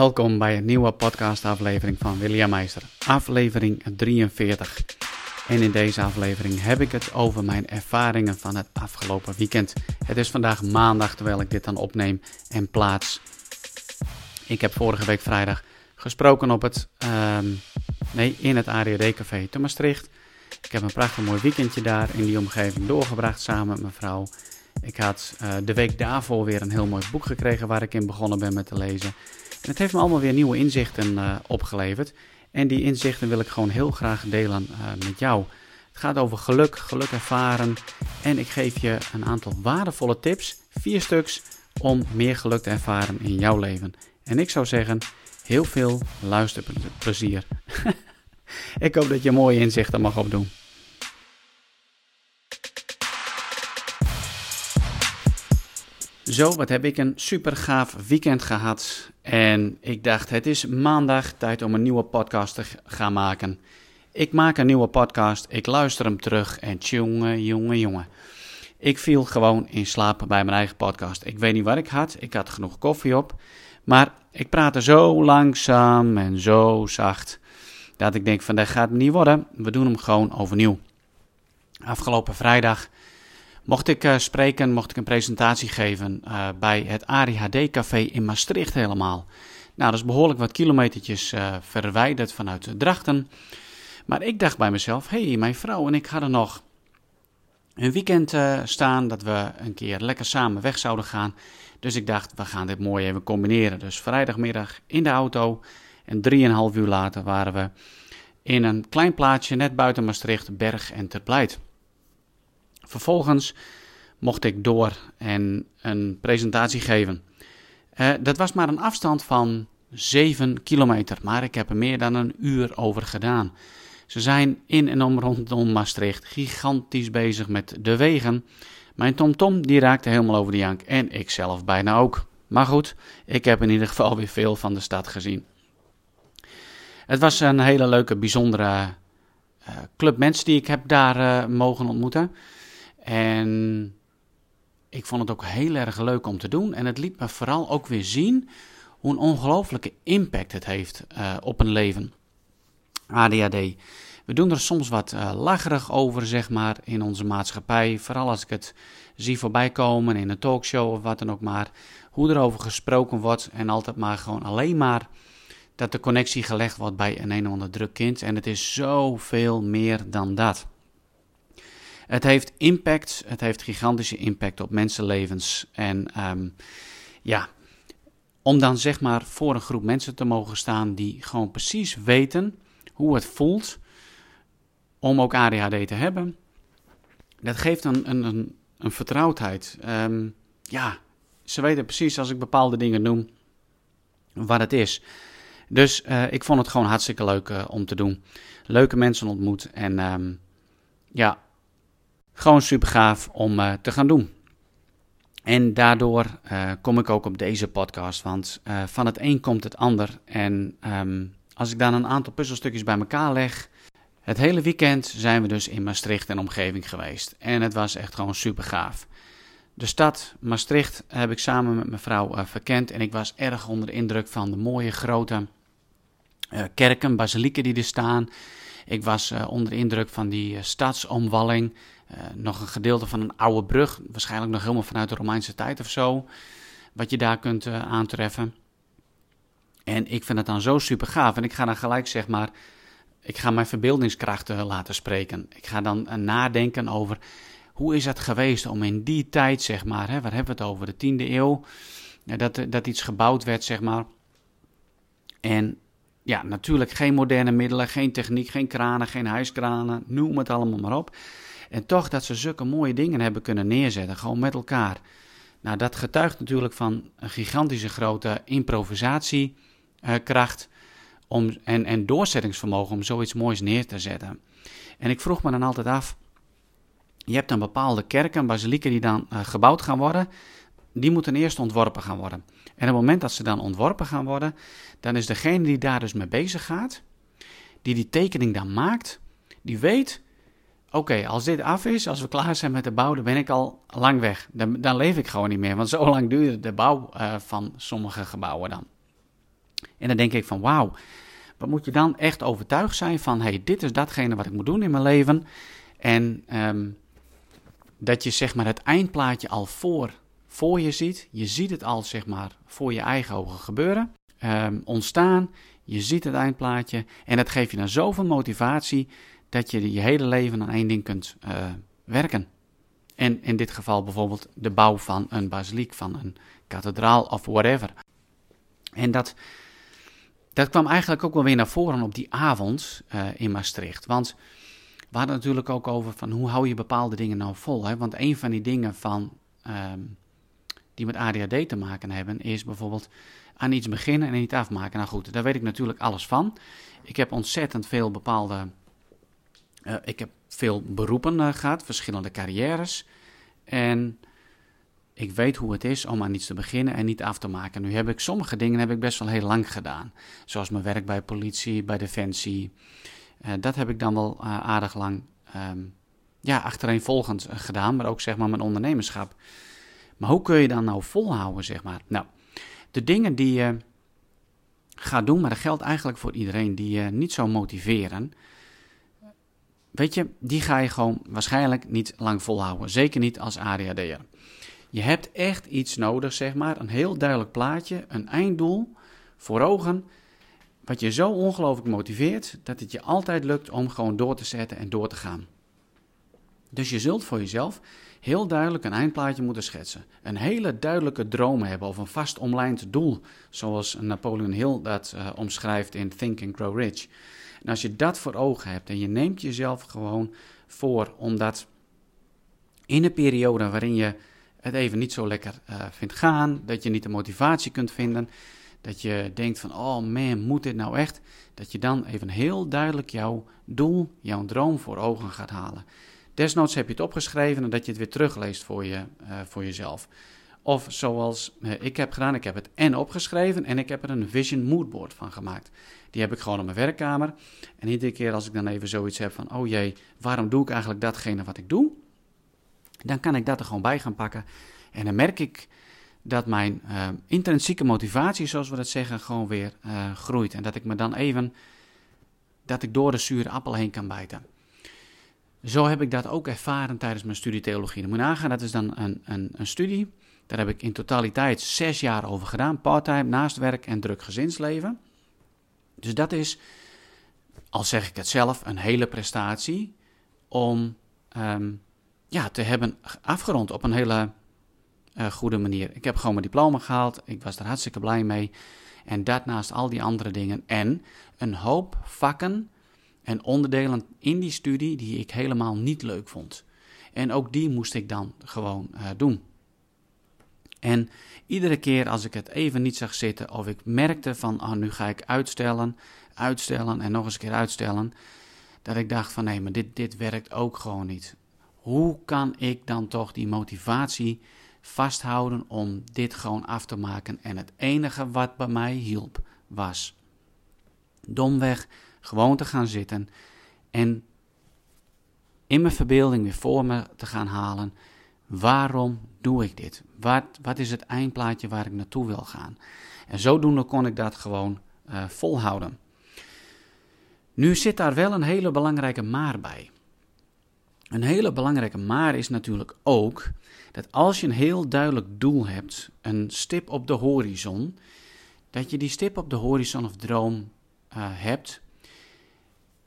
Welkom bij een nieuwe podcastaflevering van William Meister, aflevering 43. En in deze aflevering heb ik het over mijn ervaringen van het afgelopen weekend. Het is vandaag maandag terwijl ik dit dan opneem en plaats. Ik heb vorige week vrijdag gesproken op het, ehm, nee, in het ADD-café te Maastricht. Ik heb een prachtig mooi weekendje daar in die omgeving doorgebracht samen met mijn vrouw. Ik had uh, de week daarvoor weer een heel mooi boek gekregen waar ik in begonnen ben met te lezen. Het heeft me allemaal weer nieuwe inzichten uh, opgeleverd. En die inzichten wil ik gewoon heel graag delen uh, met jou. Het gaat over geluk, geluk ervaren. En ik geef je een aantal waardevolle tips, vier stuks, om meer geluk te ervaren in jouw leven. En ik zou zeggen, heel veel luisterplezier. ik hoop dat je mooie inzichten mag opdoen. Zo, wat heb ik een super gaaf weekend gehad. En ik dacht, het is maandag, tijd om een nieuwe podcast te gaan maken. Ik maak een nieuwe podcast, ik luister hem terug en jongen, jongen, jongen. Ik viel gewoon in slaap bij mijn eigen podcast. Ik weet niet wat ik had, ik had genoeg koffie op. Maar ik praatte zo langzaam en zo zacht, dat ik denk van dat gaat niet worden. We doen hem gewoon overnieuw. Afgelopen vrijdag mocht ik uh, spreken, mocht ik een presentatie geven uh, bij het ADHD-café in Maastricht helemaal. Nou, dat is behoorlijk wat kilometertjes uh, verwijderd vanuit Drachten. Maar ik dacht bij mezelf, hey, mijn vrouw en ik hadden nog een weekend staan dat we een keer lekker samen weg zouden gaan. Dus ik dacht, we gaan dit mooi even combineren. Dus vrijdagmiddag in de auto en drieënhalf uur later waren we in een klein plaatsje net buiten Maastricht, Berg en Terpleit. Vervolgens mocht ik door en een presentatie geven. Uh, dat was maar een afstand van 7 kilometer, maar ik heb er meer dan een uur over gedaan. Ze zijn in en om rondom Maastricht gigantisch bezig met de wegen. Mijn TomTom die raakte helemaal over de jank en ik zelf bijna ook. Maar goed, ik heb in ieder geval weer veel van de stad gezien. Het was een hele leuke, bijzondere uh, club mensen die ik heb daar uh, mogen ontmoeten. En ik vond het ook heel erg leuk om te doen. En het liet me vooral ook weer zien hoe een ongelooflijke impact het heeft uh, op een leven. ADHD. We doen er soms wat uh, lacherig over, zeg maar, in onze maatschappij. Vooral als ik het zie voorbij komen in een talkshow of wat dan ook maar. Hoe er over gesproken wordt en altijd maar gewoon alleen maar dat de connectie gelegd wordt bij een een of druk kind. En het is zoveel meer dan dat. Het heeft impact, het heeft gigantische impact op mensenlevens. En um, ja, om dan zeg maar voor een groep mensen te mogen staan die gewoon precies weten hoe het voelt om ook ADHD te hebben, dat geeft een, een, een, een vertrouwdheid. Um, ja, ze weten precies als ik bepaalde dingen noem wat het is. Dus uh, ik vond het gewoon hartstikke leuk uh, om te doen. Leuke mensen ontmoet en um, ja, gewoon super gaaf om uh, te gaan doen. En daardoor uh, kom ik ook op deze podcast, want uh, van het een komt het ander. En um, als ik dan een aantal puzzelstukjes bij elkaar leg. Het hele weekend zijn we dus in Maastricht en omgeving geweest. En het was echt gewoon super gaaf. De stad Maastricht heb ik samen met mijn vrouw verkend. En ik was erg onder de indruk van de mooie grote kerken, basilieken die er staan. Ik was onder de indruk van die stadsomwalling. Uh, nog een gedeelte van een oude brug, waarschijnlijk nog helemaal vanuit de Romeinse tijd of zo, wat je daar kunt uh, aantreffen. En ik vind het dan zo super gaaf. En ik ga dan gelijk zeg maar, ik ga mijn verbeeldingskrachten laten spreken. Ik ga dan uh, nadenken over hoe is het geweest om in die tijd, zeg maar, hè, waar hebben we het over, de tiende eeuw, dat, dat iets gebouwd werd, zeg maar. En ja, natuurlijk geen moderne middelen, geen techniek, geen kranen, geen huiskranen, noem het allemaal maar op. En toch dat ze zulke mooie dingen hebben kunnen neerzetten, gewoon met elkaar. Nou, dat getuigt natuurlijk van een gigantische grote improvisatiekracht om, en, en doorzettingsvermogen om zoiets moois neer te zetten. En ik vroeg me dan altijd af, je hebt dan bepaalde kerken, basilieken die dan uh, gebouwd gaan worden, die moeten eerst ontworpen gaan worden. En op het moment dat ze dan ontworpen gaan worden, dan is degene die daar dus mee bezig gaat, die die tekening dan maakt, die weet oké, als dit af is, als we klaar zijn met de bouw, dan ben ik al lang weg. Dan, dan leef ik gewoon niet meer, want zo lang duurde de bouw uh, van sommige gebouwen dan. En dan denk ik van wauw, wat moet je dan echt overtuigd zijn van hey, dit is datgene wat ik moet doen in mijn leven. En ehm, dat je zeg maar het eindplaatje al voor, voor je ziet. Je ziet het al zeg maar voor je eigen ogen gebeuren, ehm, ontstaan. Je ziet het eindplaatje en dat geeft je dan zoveel motivatie dat je je hele leven aan één ding kunt uh, werken. En in dit geval bijvoorbeeld de bouw van een basiliek, van een kathedraal of whatever. En dat, dat kwam eigenlijk ook wel weer naar voren op die avond uh, in Maastricht. Want we hadden natuurlijk ook over van hoe hou je bepaalde dingen nou vol. Hè? Want een van die dingen van, um, die met ADHD te maken hebben, is bijvoorbeeld aan iets beginnen en niet afmaken. Nou goed, daar weet ik natuurlijk alles van. Ik heb ontzettend veel bepaalde. Uh, ik heb veel beroepen uh, gehad, verschillende carrières. En ik weet hoe het is om aan iets te beginnen en niet af te maken. Nu heb ik sommige dingen heb ik best wel heel lang gedaan. Zoals mijn werk bij politie, bij Defensie. Uh, dat heb ik dan wel aardig lang um, ja, achtereenvolgend gedaan. Maar ook zeg maar mijn ondernemerschap. Maar hoe kun je dan nou volhouden, zeg maar? Nou, de dingen die je gaat doen, maar dat geldt eigenlijk voor iedereen, die je niet zo motiveren. Weet je, die ga je gewoon waarschijnlijk niet lang volhouden. Zeker niet als ADHD'er. Je hebt echt iets nodig, zeg maar. Een heel duidelijk plaatje, een einddoel voor ogen. Wat je zo ongelooflijk motiveert dat het je altijd lukt om gewoon door te zetten en door te gaan. Dus je zult voor jezelf heel duidelijk een eindplaatje moeten schetsen. Een hele duidelijke droom hebben of een vast omlijnd doel, zoals Napoleon Hill dat uh, omschrijft in Think and Grow Rich. En als je dat voor ogen hebt en je neemt jezelf gewoon voor om dat in een periode waarin je het even niet zo lekker uh, vindt gaan, dat je niet de motivatie kunt vinden, dat je denkt van, oh man, moet dit nou echt? Dat je dan even heel duidelijk jouw doel, jouw droom voor ogen gaat halen. Desnoods heb je het opgeschreven en dat je het weer terugleest voor, je, uh, voor jezelf. Of zoals uh, ik heb gedaan, ik heb het en opgeschreven en ik heb er een vision moodboard van gemaakt. Die heb ik gewoon op mijn werkkamer. En iedere keer als ik dan even zoiets heb van, oh jee, waarom doe ik eigenlijk datgene wat ik doe? Dan kan ik dat er gewoon bij gaan pakken. En dan merk ik dat mijn uh, intrinsieke motivatie, zoals we dat zeggen, gewoon weer groeit. En dat ik me dan even, dat ik door de zure appel heen kan bijten. Zo heb ik dat ook ervaren tijdens mijn studie theologie. Dan moet dat is dan een, een, een studie. Daar heb ik in totaliteit zes jaar over gedaan. Parttime, naast werk en druk gezinsleven. Dus dat is, al zeg ik het zelf, een hele prestatie om um, ja, te hebben afgerond op een hele uh, goede manier. Ik heb gewoon mijn diploma gehaald. Ik was er hartstikke blij mee. En dat naast al die andere dingen. En een hoop vakken en onderdelen in die studie die ik helemaal niet leuk vond. En ook die moest ik dan gewoon uh, doen. En iedere keer als ik het even niet zag zitten of ik merkte van oh, nu ga ik uitstellen, uitstellen en nog eens een keer uitstellen, dat ik dacht van nee, maar dit, dit werkt ook gewoon niet. Hoe kan ik dan toch die motivatie vasthouden om dit gewoon af te maken? En het enige wat bij mij hielp was domweg gewoon te gaan zitten en in mijn verbeelding weer voor me te gaan halen. Waarom doe ik dit? Wat, wat is het eindplaatje waar ik naartoe wil gaan? En zodoende kon ik dat gewoon uh, volhouden. Nu zit daar wel een hele belangrijke maar bij. Een hele belangrijke maar is natuurlijk ook dat als je een heel duidelijk doel hebt, een stip op de horizon, dat je die stip op de horizon of droom uh, hebt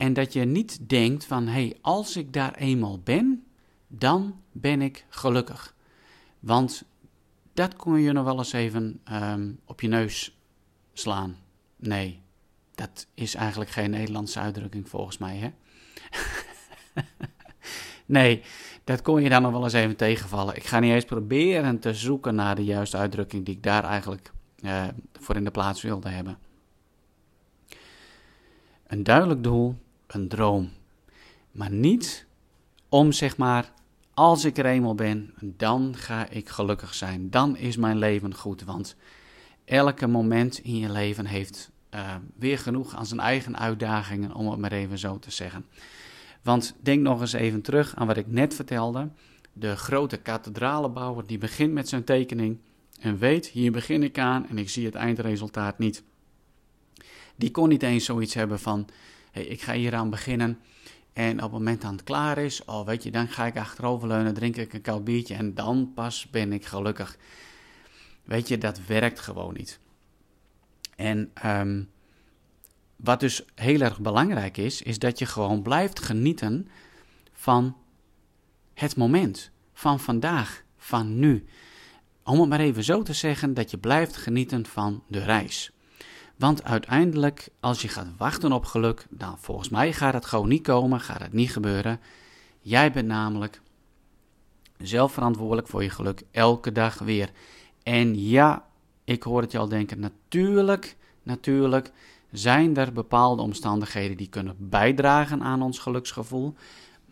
en dat je niet denkt van, hé, hey, als ik daar eenmaal ben, dan ben ik gelukkig. Want dat kon je nog wel eens even um, op je neus slaan. Nee, dat is eigenlijk geen Nederlandse uitdrukking volgens mij, hè? nee, dat kon je dan nog wel eens even tegenvallen. Ik ga niet eens proberen te zoeken naar de juiste uitdrukking die ik daar eigenlijk uh, voor in de plaats wilde hebben. Een duidelijk doel, een droom. Maar niet om zeg maar, als ik er eenmaal ben, dan ga ik gelukkig zijn. Dan is mijn leven goed. Want elke moment in je leven heeft uh, weer genoeg aan zijn eigen uitdagingen, om het maar even zo te zeggen. Want denk nog eens even terug aan wat ik net vertelde. De grote kathedralenbouwer die begint met zijn tekening en weet, hier begin ik aan en ik zie het eindresultaat niet. Die kon niet eens zoiets hebben van, hey, ik ga hier aan beginnen. En op het moment dat het klaar is, oh weet je, dan ga ik achteroverleunen, drink ik een koud biertje en dan pas ben ik gelukkig. Weet je, dat werkt gewoon niet. En ehm, wat dus heel erg belangrijk is, is dat je gewoon blijft genieten van het moment, van vandaag, van nu. Om het maar even zo te zeggen, dat je blijft genieten van de reis. Want uiteindelijk, als je gaat wachten op geluk, dan volgens mij gaat het gewoon niet komen, gaat het niet gebeuren. Jij bent namelijk zelf verantwoordelijk voor je geluk elke dag weer. En ja, ik hoor het je al denken, natuurlijk, natuurlijk zijn er bepaalde omstandigheden die kunnen bijdragen aan ons geluksgevoel.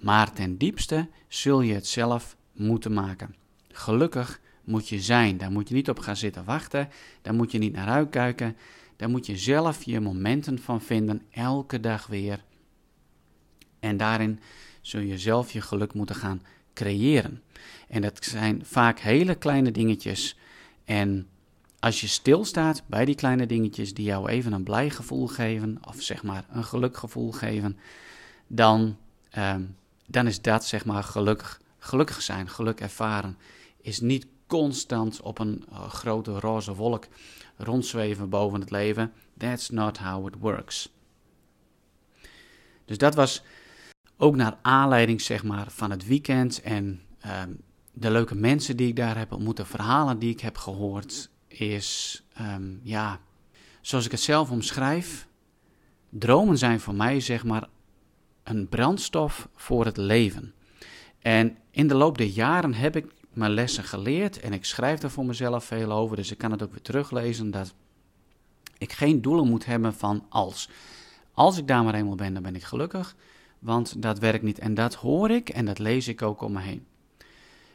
Maar ten diepste zul je het zelf moeten maken. Gelukkig moet je zijn. Daar moet je niet op gaan zitten wachten. Daar moet je niet naar uitkijken. Daar moet je zelf je momenten van vinden, elke dag weer. En daarin zul je zelf je geluk moeten gaan creëren. En dat zijn vaak hele kleine dingetjes. En als je stilstaat bij die kleine dingetjes die jou even een blij gevoel geven, of zeg maar een gelukgevoel geven, dan, ehm, dan is dat zeg maar gelukkig, gelukkig zijn, geluk ervaren. Is niet constant op een uh, grote roze wolk rondzweven boven het leven. That's not how it works. Dus dat was ook naar aanleiding zeg maar, van het weekend en ehm, de leuke mensen die ik daar heb ontmoet, de verhalen die ik heb gehoord, is ehm, ja, zoals ik het zelf omschrijf, dromen zijn voor mij zeg maar een brandstof voor het leven. En in de loop der jaren heb ik mijn lessen geleerd en ik schrijf er voor mezelf veel over, dus ik kan het ook weer teruglezen dat ik geen doelen moet hebben van als. Als ik daar maar eenmaal ben, dan ben ik gelukkig, want dat werkt niet. En dat hoor ik en dat lees ik ook om me heen.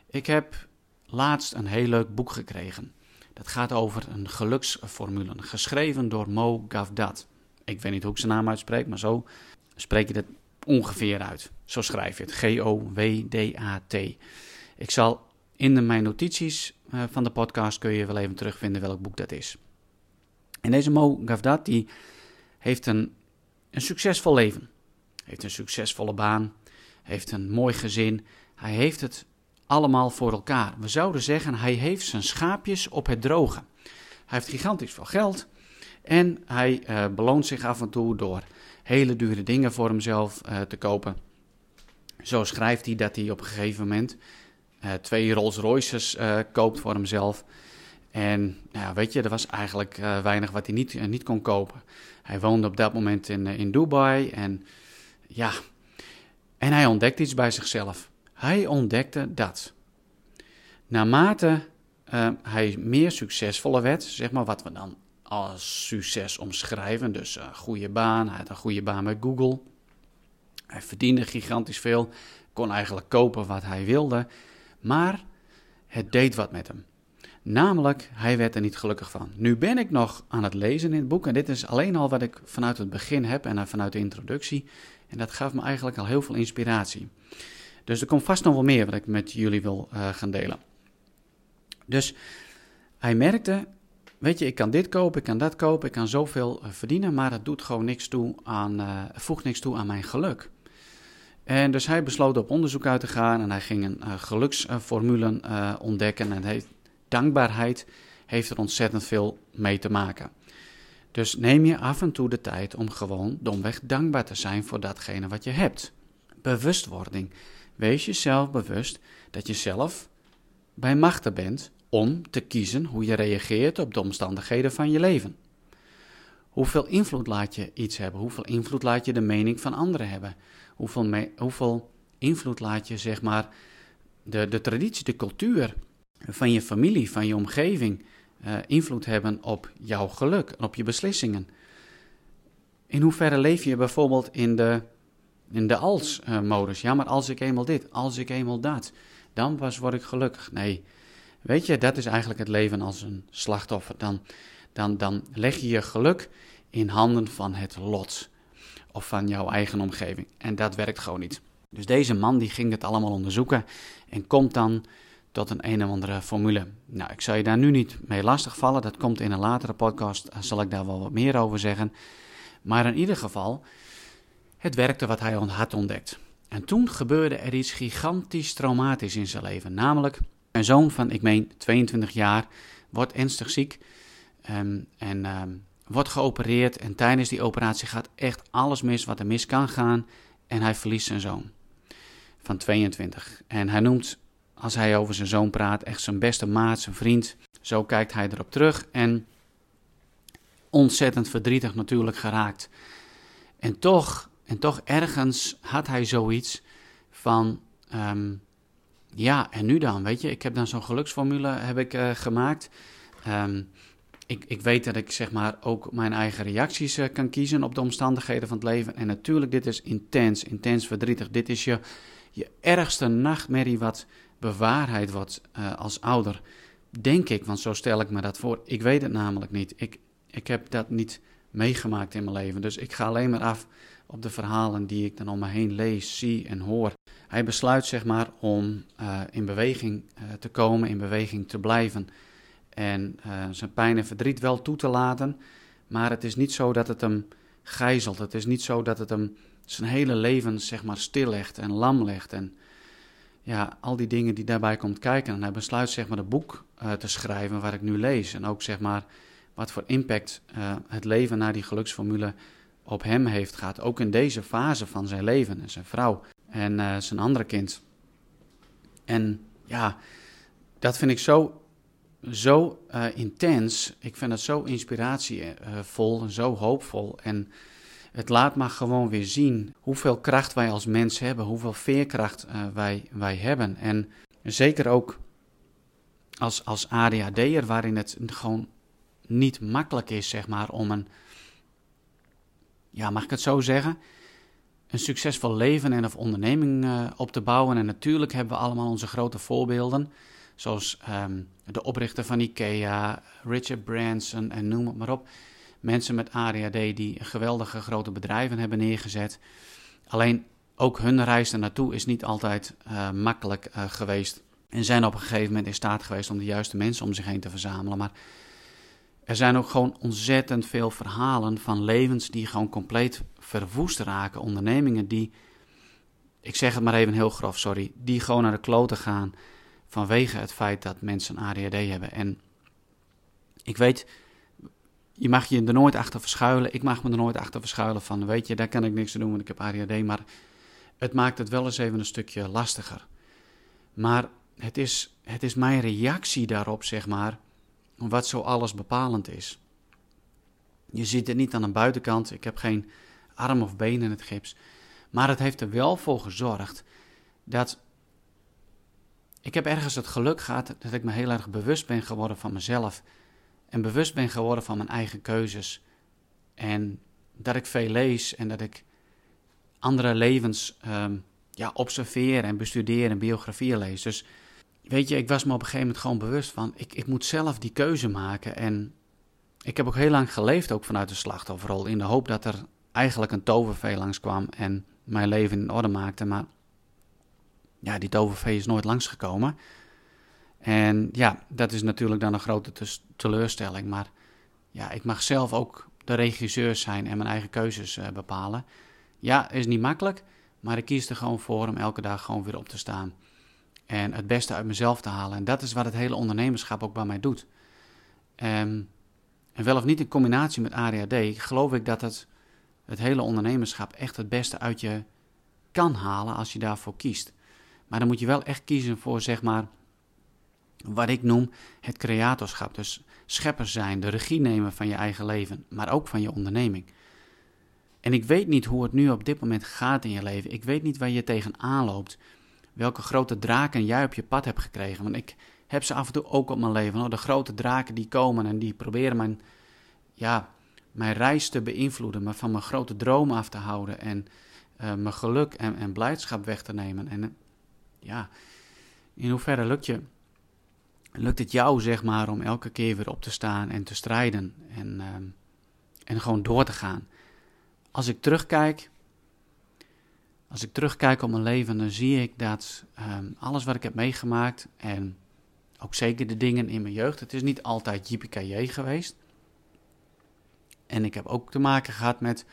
Ik heb laatst een heel leuk boek gekregen. Dat gaat over een geluksformule, geschreven door Mo Gavdat. Ik weet niet hoe ik zijn naam uitspreek, maar zo spreek je het ongeveer uit. Zo schrijf je het, G-O-W-D-A-T. Ik zal in de, mijn notities uh, van de podcast kun je wel even terugvinden welk boek dat is. En deze Mo Gavdat die heeft een, een succesvol leven. Heeft een succesvolle baan. Heeft een mooi gezin. Hij heeft het allemaal voor elkaar. We zouden zeggen, hij heeft zijn schaapjes op het droge. Hij heeft gigantisch veel geld. En hij uh, beloont zich af en toe door hele dure dingen voor hemzelf uh, te kopen. Zo schrijft hij dat hij op een gegeven moment twee Rolls Royces uh, koopt voor hemzelf. En nou, weet je, er was eigenlijk uh, weinig wat hij niet, niet kon kopen. Hij woonde op dat moment in, in Dubai en ja, en hij ontdekte iets bij zichzelf. Hij ontdekte dat naarmate hij meer succesvoller werd, zeg maar wat we dan als succes omschrijven, dus een goede baan, hij had een goede baan bij Google. Hij verdiende gigantisch veel, kon eigenlijk kopen wat hij wilde. Maar het deed wat met hem. Namelijk, hij werd er niet gelukkig van. Nu ben ik nog aan het lezen in het boek en dit is alleen al wat ik vanuit het begin heb en vanuit de introductie. En dat gaf me eigenlijk al heel veel inspiratie. Dus er komt vast nog wel meer wat ik met jullie wil uh, gaan delen. Dus hij merkte, weet je, ik kan dit kopen, ik kan dat kopen, ik kan zoveel uh, verdienen, maar het doet gewoon niks toe aan, uh, voegt niks toe aan mijn geluk. En dus hij besloot op onderzoek uit te gaan en hij ging een uh, geluksformule uh, ontdekken. En heeft, dankbaarheid heeft er ontzettend veel mee te maken. Dus neem je af en toe de tijd om gewoon domweg dankbaar te zijn voor datgene wat je hebt. Bewustwording. Wees jezelf bewust dat je zelf bij machten bent om te kiezen hoe je reageert op de omstandigheden van je leven. Hoeveel invloed laat je iets hebben? Hoeveel invloed laat je de mening van anderen hebben? Hoeveel, hoeveel invloed laat je, zeg maar, de, de traditie, de cultuur van je familie, van je omgeving, uh, invloed hebben op jouw geluk en op je beslissingen? In hoeverre leef je bijvoorbeeld in de, in de als-modus? ja, maar als ik eenmaal dit, als ik eenmaal dat, dan pas word ik gelukkig. Nee, weet je, dat is eigenlijk het leven als een slachtoffer. Dan, dan, dan leg je je geluk in handen van het lot of van jouw eigen omgeving. En dat werkt gewoon niet. Dus deze man die ging het allemaal onderzoeken en komt dan tot een een of andere formule. Nou, ik zal je daar nu niet mee lastigvallen. Dat komt in een latere podcast, zal ik daar wel wat meer over zeggen. Maar in ieder geval, het werkte wat hij had ontdekt. En toen gebeurde er iets gigantisch traumatisch in zijn leven. Namelijk, een zoon van, ik meen, 22 jaar, wordt ernstig ziek. Um, en um, wordt geopereerd. En tijdens die operatie gaat echt alles mis wat er mis kan gaan. En hij verliest zijn zoon van 22. En hij noemt, als hij over zijn zoon praat, echt zijn beste maat, zijn vriend. Zo kijkt hij erop terug en ontzettend verdrietig natuurlijk geraakt. En toch, en toch ergens had hij zoiets van, um, ja, en nu dan, weet je, ik heb dan zo'n geluksformule heb ik, uh, gemaakt. Um, ik, ik weet dat ik zeg maar ook mijn eigen reacties uh, kan kiezen op de omstandigheden van het leven. En natuurlijk, dit is intens, intens verdrietig. Dit is je, je ergste nachtmerrie wat bewaarheid wordt uh, als ouder. Denk ik, want zo stel ik me dat voor. Ik weet het namelijk niet. Ik, ik heb dat niet meegemaakt in mijn leven. Dus ik ga alleen maar af op de verhalen die ik dan om me heen lees, zie en hoor. Hij besluit zeg maar om uh, in beweging te komen, in beweging te blijven. En uh, zijn pijn en verdriet wel toe te laten. Maar het is niet zo dat het hem gijzelt. Het is niet zo dat het hem zijn hele leven zeg maar stillegt en lam legt. En ja, al die dingen die daarbij komt kijken. En hij besluit zeg maar boek te schrijven waar ik nu lees. En ook zeg maar wat voor impact uh, het leven naar die geluksformule op hem heeft gehad. Ook in deze fase van zijn leven en zijn vrouw en zijn andere kind. En ja, dat vind ik zo, zo uh, intens. Ik vind het zo inspiratievol en zo hoopvol. En het laat maar gewoon weer zien hoeveel kracht wij als mens hebben, hoeveel veerkracht wij, wij hebben. En zeker ook als, als ADHD'er, waarin het gewoon niet makkelijk is, zeg maar, om een, ja, mag ik het zo zeggen, een succesvol leven en of onderneming op te bouwen. En natuurlijk hebben we allemaal onze grote voorbeelden, zoals um, de oprichter van IKEA, Richard Branson en noem het maar op. Mensen met ADHD die geweldige grote bedrijven hebben neergezet. Alleen ook hun reis naartoe is niet altijd uh, makkelijk uh, geweest. En zijn op een gegeven moment in staat geweest om de juiste mensen om zich heen te verzamelen. Maar er zijn ook gewoon ontzettend veel verhalen van levens die gewoon compleet verwoest raken. Ondernemingen die, ik zeg het maar even heel grof, sorry, die gewoon naar de kloten gaan vanwege het feit dat mensen ADHD hebben. En ik weet, je mag je er nooit achter verschuilen. Ik mag me er nooit achter verschuilen van, weet je, daar kan ik niks aan doen, want ik heb ADHD. Maar het maakt het wel eens even een stukje lastiger. Maar het is, het is mijn reactie daarop, zeg maar wat zo alles bepalend is. Je ziet het niet aan de buitenkant, ik heb geen arm of been in het gips, maar het heeft er wel voor gezorgd dat ik heb ergens het geluk gehad dat ik me heel erg bewust ben geworden van mezelf en bewust ben geworden van mijn eigen keuzes en dat ik veel lees en dat ik andere levens um, ja, observeer en bestudeer en biografieën lees. Dus weet je, ik was me op een gegeven moment gewoon bewust van, ik, ik moet zelf die keuze maken. En ik heb ook heel lang geleefd, ook vanuit de slachtofferrol, in de hoop dat er eigenlijk een tovervee langskwam en mijn leven in orde maakte. Maar ja, die tovervee is nooit langsgekomen. En ja, dat is natuurlijk dan een grote teleurstelling. Maar ja, ik mag zelf ook de regisseur zijn en mijn eigen keuzes uh, bepalen. Ja, is niet makkelijk, maar ik kies er gewoon voor om elke dag gewoon weer op te staan en het beste uit mezelf te halen. En dat is wat het hele ondernemerschap ook bij mij doet. Um, en wel of niet in combinatie met ADHD, geloof ik dat het, het hele ondernemerschap echt het beste uit je kan halen als je daarvoor kiest. Maar dan moet je wel echt kiezen voor, zeg maar, wat ik noem het creatorschap. Dus schepper zijn, de regie nemen van je eigen leven, maar ook van je onderneming. En ik weet niet hoe het nu op dit moment gaat in je leven. Ik weet niet waar je tegenaan loopt welke grote draken jij op je pad hebt gekregen. Want ik heb ze af en toe ook op mijn leven. De grote draken die komen en die proberen mijn, ja, mijn reis te beïnvloeden, me van mijn grote dromen af te houden en uh, mijn geluk en, en blijdschap weg te nemen. En ja, in hoeverre lukt, je, lukt het jou, zeg maar, om elke keer weer op te staan en te strijden en, uh, en gewoon door te gaan? Als ik terugkijk, als ik terugkijk op mijn leven, dan zie ik dat um, alles wat ik heb meegemaakt en ook zeker de dingen in mijn jeugd, het is niet altijd JPKJ geweest. En ik heb ook te maken gehad met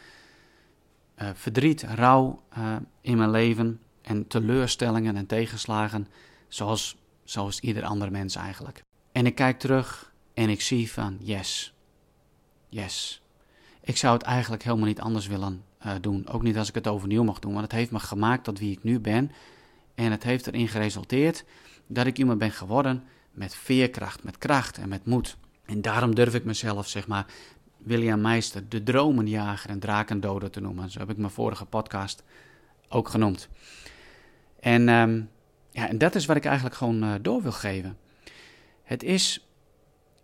uh, verdriet, rouw uh, in mijn leven en teleurstellingen en tegenslagen, zoals, zoals ieder andere mens eigenlijk. En ik kijk terug en ik zie van yes, yes. Ik zou het eigenlijk helemaal niet anders willen uh, doen. Ook niet als ik het overnieuw mag doen, want het heeft me gemaakt tot wie ik nu ben. En het heeft erin geresulteerd dat ik iemand ben geworden met veerkracht, met kracht en met moed. En daarom durf ik mezelf, zeg maar, William Meister, de dromenjager en drakendoder te noemen. Zo heb ik mijn vorige podcast ook genoemd. En, um, ja, en dat is wat ik eigenlijk gewoon uh, door wil geven. Het is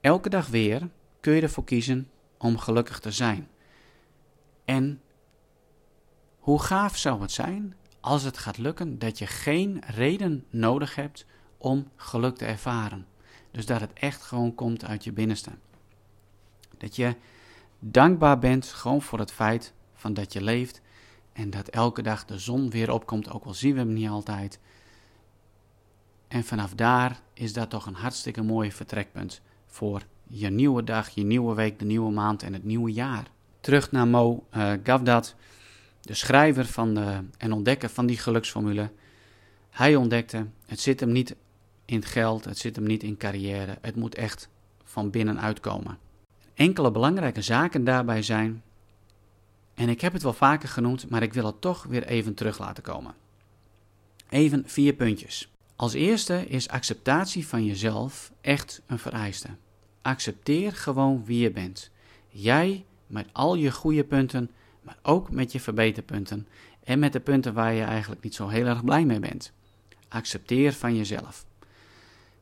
elke dag weer kun je ervoor kiezen om gelukkig te zijn. En hoe gaaf zou het zijn als het gaat lukken dat je geen reden nodig hebt om geluk te ervaren. Dus dat het echt gewoon komt uit je binnenste. Dat je dankbaar bent gewoon voor het feit van dat je leeft en dat elke dag de zon weer opkomt, ook al zien we hem niet altijd. En vanaf daar is dat toch een hartstikke mooi vertrekpunt voor je nieuwe dag, je nieuwe week, de nieuwe maand en het nieuwe jaar. Terug naar Mo uh, Gavdat, de schrijver van de, en ontdekker van die geluksformule. Hij ontdekte, het zit hem niet in geld, het zit hem niet in carrière, het moet echt van binnenuit komen. Enkele belangrijke zaken daarbij zijn, en ik heb het wel vaker genoemd, maar ik wil het toch weer even terug laten komen. Even vier puntjes. Als eerste is acceptatie van jezelf echt een vereiste. Accepteer gewoon wie je bent. Jij met al je goede punten, maar ook met je verbeterpunten en met de punten waar je eigenlijk niet zo heel erg blij mee bent. Accepteer van jezelf.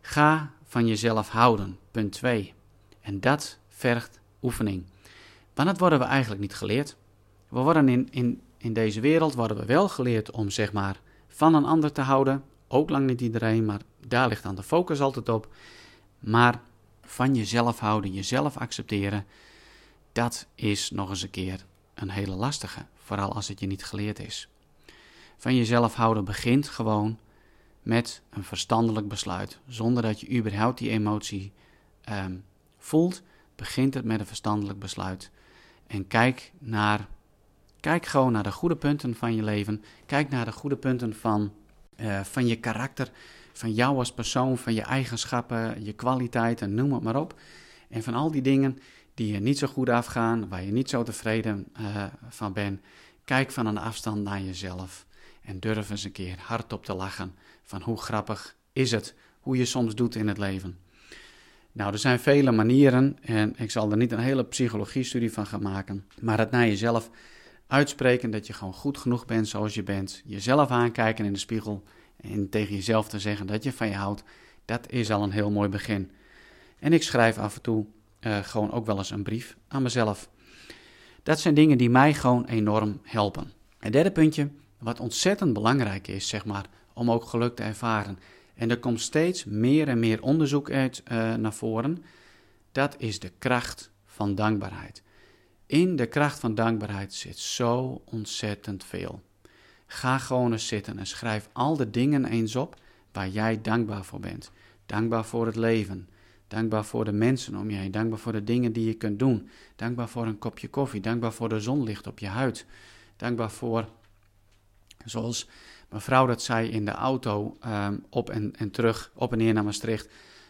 Ga van jezelf houden. Punt 2. En dat vergt oefening. Want dat worden we eigenlijk niet geleerd. We worden in, in, in deze wereld worden we wel geleerd om zeg maar van een ander te houden. Ook lang niet iedereen, maar daar ligt dan de focus altijd op. Maar van jezelf houden, jezelf accepteren, dat is nog eens een keer een hele lastige. Vooral als het je niet geleerd is. Van jezelf houden begint gewoon met een verstandelijk besluit. Zonder dat je überhaupt die emotie um, voelt, begint het met een verstandelijk besluit. En kijk naar, kijk gewoon naar de goede punten van je leven. Kijk naar de goede punten van, uh, van je karakter, van jou als persoon, van je eigenschappen, je kwaliteiten, noem het maar op. En van al die dingen die je niet zo goed afgaan, waar je niet zo tevreden uh, van bent, kijk van een afstand naar jezelf. En durf eens een keer hardop te lachen van hoe grappig is het, hoe je soms doet in het leven. Nou, er zijn vele manieren en ik zal er niet een hele psychologie-studie van gaan maken, maar het naar jezelf uitspreken dat je gewoon goed genoeg bent zoals je bent, jezelf aankijken in de spiegel en tegen jezelf te zeggen dat je van je houdt, dat is al een heel mooi begin. En ik schrijf af en toe uh, gewoon ook wel eens een brief aan mezelf. Dat zijn dingen die mij gewoon enorm helpen. Het derde puntje, wat ontzettend belangrijk is, zeg maar, om ook geluk te ervaren. En er komt steeds meer en meer onderzoek uit uh, naar voren. Dat is de kracht van dankbaarheid. In de kracht van dankbaarheid zit zo ontzettend veel. Ga gewoon eens zitten en schrijf al de dingen eens op waar jij dankbaar voor bent. Dankbaar voor het leven. Dankbaar voor de mensen om je heen. Dankbaar voor de dingen die je kunt doen. Dankbaar voor een kopje koffie. Dankbaar voor de zonlicht op je huid. Dankbaar voor, zoals mevrouw dat zei in de auto um, op en, en terug, op en neer naar Maastricht.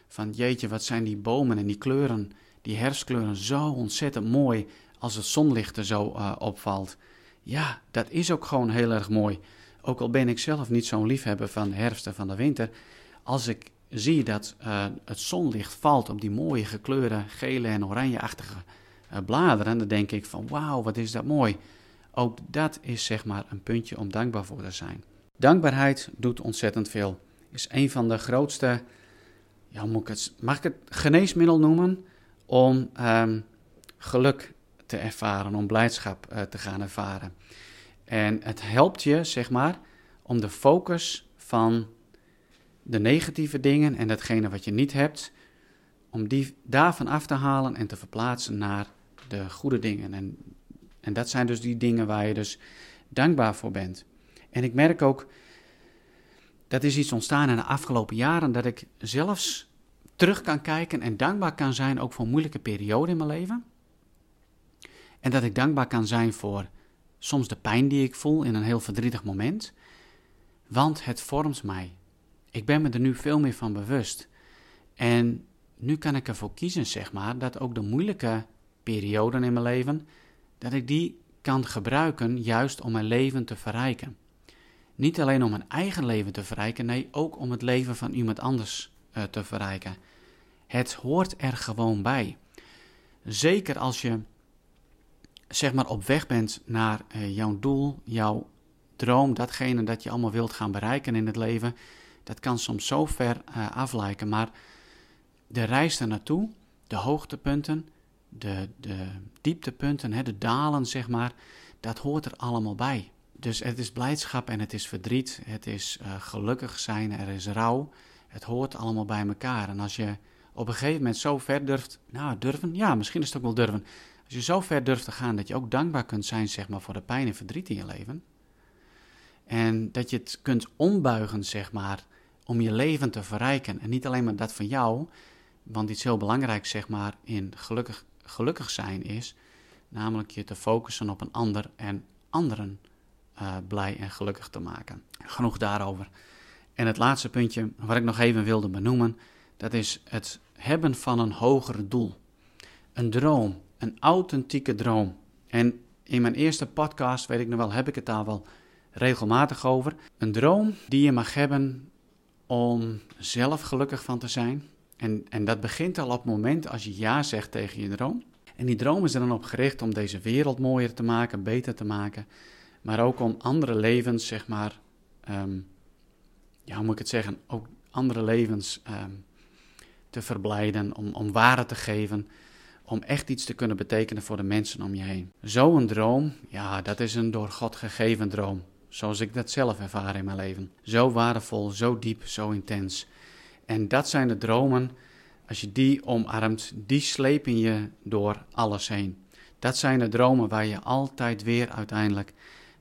Van jeetje, wat zijn die bomen en die kleuren, die herfstkleuren zo ontzettend mooi als het zonlicht er zo uh, opvalt. Ja, dat is ook gewoon heel erg mooi. Ook al ben ik zelf niet zo'n liefhebber van herfst en van de winter. Als ik zie dat uh, het zonlicht valt op die mooie gekleurde gele en oranjeachtige uh, bladeren, dan denk ik van wauw, wat is dat mooi. Ook dat is zeg maar een puntje om dankbaar voor te zijn. Dankbaarheid doet ontzettend veel. Is een van de grootste, ja, moet ik het, mag ik het geneesmiddel noemen? Om um, geluk te ervaren, om blijdschap uh, te gaan ervaren. En het helpt je, zeg maar, om de focus van de negatieve dingen en datgene wat je niet hebt, om die daarvan af te halen en te verplaatsen naar de goede dingen. En, en dat zijn dus die dingen waar je dus dankbaar voor bent. En ik merk ook, dat is iets ontstaan in de afgelopen jaren, dat ik zelfs terug kan kijken en dankbaar kan zijn ook voor moeilijke perioden in mijn leven. En dat ik dankbaar kan zijn voor soms de pijn die ik voel in een heel verdrietig moment. Want het vormt mij. Ik ben me er nu veel meer van bewust. En nu kan ik ervoor kiezen, zeg maar, dat ook de moeilijke perioden in mijn leven, dat ik die kan gebruiken juist om mijn leven te verrijken. Niet alleen om mijn eigen leven te verrijken, nee, ook om het leven van iemand anders uh, te verrijken. Het hoort er gewoon bij. Zeker als je zeg maar op weg bent naar uh, jouw doel, jouw droom, datgene dat je allemaal wilt gaan bereiken in het leven. Dat kan soms zo ver uh, aflijken, maar de reis naartoe, de hoogtepunten, de, de dieptepunten, hè, de dalen zeg maar, dat hoort er allemaal bij. Dus het is blijdschap en het is verdriet, het is uh, gelukkig zijn, er is rouw. Het hoort allemaal bij elkaar. En als je op een gegeven moment zo ver durft, nou durven, ja misschien is het ook wel durven. Als je zo ver durft te gaan dat je ook dankbaar kunt zijn zeg maar voor de pijn en verdriet in je leven. En dat je het kunt ombuigen zeg maar om je leven te verrijken. En niet alleen maar dat van jou, want iets heel belangrijks zeg maar in gelukkig, gelukkig zijn is, namelijk je te focussen op een ander en anderen uh, blij en gelukkig te maken. Genoeg daarover. En het laatste puntje wat ik nog even wilde benoemen, dat is het hebben van een hoger doel. Een droom, een authentieke droom. En in mijn eerste podcast, weet ik nog wel, heb ik het daar wel regelmatig over. Een droom die je mag hebben om zelf gelukkig van te zijn. En, en dat begint al op het moment als je ja zegt tegen je droom. En die droom is er dan op gericht om deze wereld mooier te maken, beter te maken maar ook om andere levens, zeg maar, um, ja, hoe moet ik het zeggen, ook andere levens um, te verblijden, om, om waarde te geven, om echt iets te kunnen betekenen voor de mensen om je heen. Zo'n droom, ja, dat is een door God gegeven droom, zoals ik dat zelf ervaar in mijn leven. Zo waardevol, zo diep, zo intens. En dat zijn de dromen, als je die omarmt, die slepen je door alles heen. Dat zijn de dromen waar je altijd weer uiteindelijk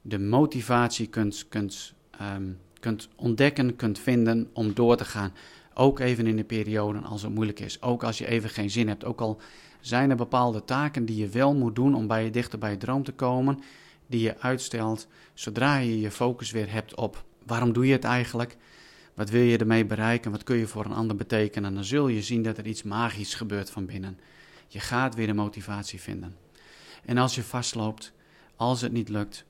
de motivatie kunt, kunt, um, kunt ontdekken, kunt vinden om door te gaan. Ook even in de periode als het moeilijk is. Ook als je even geen zin hebt. Ook al zijn er bepaalde taken die je wel moet doen om bij je dichter bij je droom te komen, die je uitstelt zodra je je focus weer hebt op waarom doe je het eigenlijk? Wat wil je ermee bereiken? Wat kun je voor een ander betekenen? Dan zul je zien dat er iets magisch gebeurt van binnen. Je gaat weer de motivatie vinden. En als je vastloopt, als het niet lukt,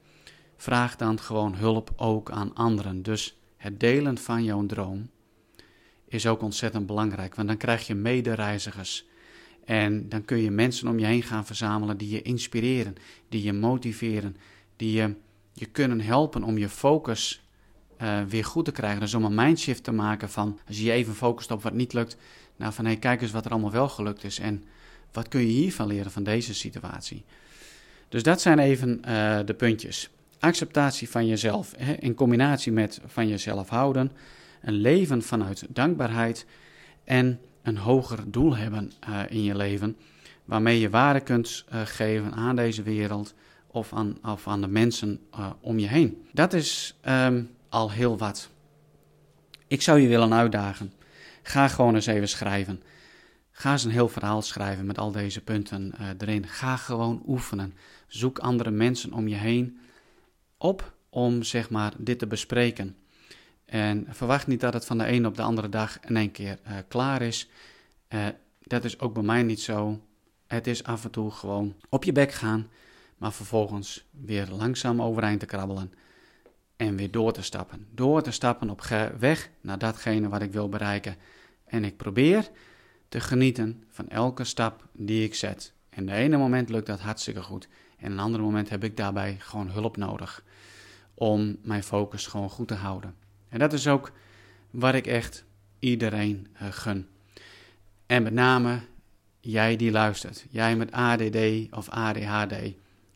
vraag dan gewoon hulp ook aan anderen. Dus het delen van jouw droom is ook ontzettend belangrijk, want dan krijg je medereizigers. En dan kun je mensen om je heen gaan verzamelen die je inspireren, die je motiveren, die je, je kunnen helpen om je focus uh, weer goed te krijgen. Dus om een mindshift te maken van, als je je even focust op wat niet lukt, nou van hé, hey, kijk eens wat er allemaal wel gelukt is en wat kun je hiervan leren van deze situatie. Dus dat zijn even uh, de puntjes acceptatie van jezelf hè, in combinatie met van jezelf houden, een leven vanuit dankbaarheid en een hoger doel hebben uh, in je leven, waarmee je waarde kunt uh, geven aan deze wereld of aan, of aan de mensen uh, om je heen. Dat is um, al heel wat. Ik zou je willen uitdagen. Ga gewoon eens even schrijven. Ga eens een heel verhaal schrijven met al deze punten erin. Ga gewoon oefenen. Zoek andere mensen om je heen op om zeg maar dit te bespreken. En verwacht niet dat het van de ene op de andere dag in één keer uh, klaar is. Uh, dat is ook bij mij niet zo. Het is af en toe gewoon op je bek gaan, maar vervolgens weer langzaam overeind te krabbelen en weer door te stappen. Door te stappen op weg naar datgene wat ik wil bereiken. En ik probeer te genieten van elke stap die ik zet. En de ene moment lukt dat hartstikke goed. En een ander moment heb ik daarbij gewoon hulp nodig om mijn focus gewoon goed te houden. En dat is ook wat ik echt iedereen uh, gun. En met name jij die luistert, jij met ADD of ADHD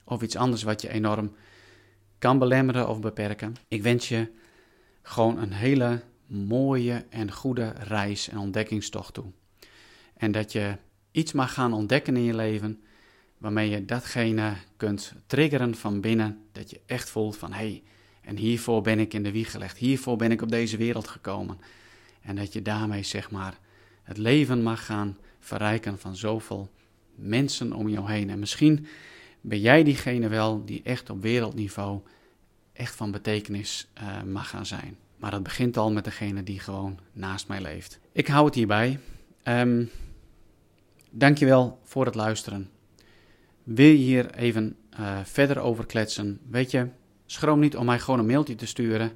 of iets anders wat je enorm kan belemmeren of beperken. Ik wens je gewoon een hele mooie en goede reis en ontdekkingstocht toe. En dat je iets mag gaan ontdekken in je leven waarmee je datgene kunt triggeren van binnen, dat je echt voelt van hé, hey, en hiervoor ben ik in de wieg gelegd, hiervoor ben ik op deze wereld gekomen. En dat je daarmee zeg maar het leven mag gaan verrijken van zoveel mensen om jou heen. En misschien ben jij diegene wel die echt op wereldniveau echt van betekenis uh, mag gaan zijn. Maar dat begint al met degene die gewoon naast mij leeft. Ik hou het hierbij. Um, dankjewel voor het luisteren. Wil je hier even uh, verder over kletsen? Weet je, schroom niet om mij gewoon een mailtje te sturen.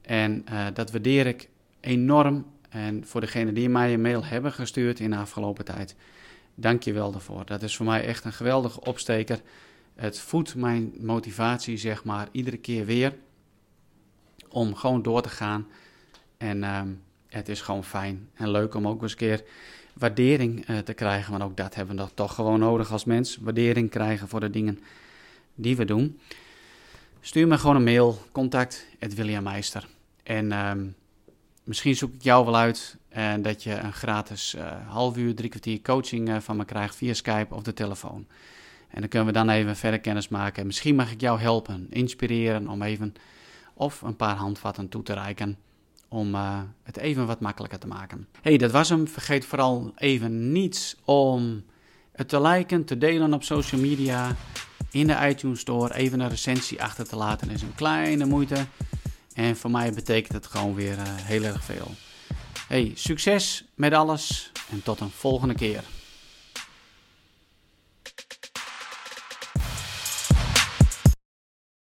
En uh, dat waardeer ik enorm. En voor degenen die mij een mail hebben gestuurd in de afgelopen tijd, dank je wel daarvoor. Dat is voor mij echt een geweldige opsteker. Het voedt mijn motivatie, zeg maar, iedere keer weer om gewoon door te gaan. En uh, het is gewoon fijn en leuk om ook eens een keer waardering uh, te krijgen. Want ook dat hebben we toch gewoon nodig als mens. Waardering krijgen voor de dingen die we doen. Stuur me gewoon een mail, contact Meister. En uh, misschien zoek ik jou wel uit en uh, dat je een gratis uh, half uur, drie kwartier coaching uh, van me krijgt via Skype of de telefoon. En dan kunnen we dan even verder kennis maken. Misschien mag ik jou helpen, inspireren om even of een paar handvatten toe te reiken om het even wat makkelijker te maken. hey, dat was hem. Vergeet vooral even niets om het te liken, te delen op social media, in de iTunes Store, even een recensie achter te laten. Dat is een kleine moeite. En voor mij betekent het gewoon weer uh, heel erg veel. Hey, succes met alles en tot een volgende keer.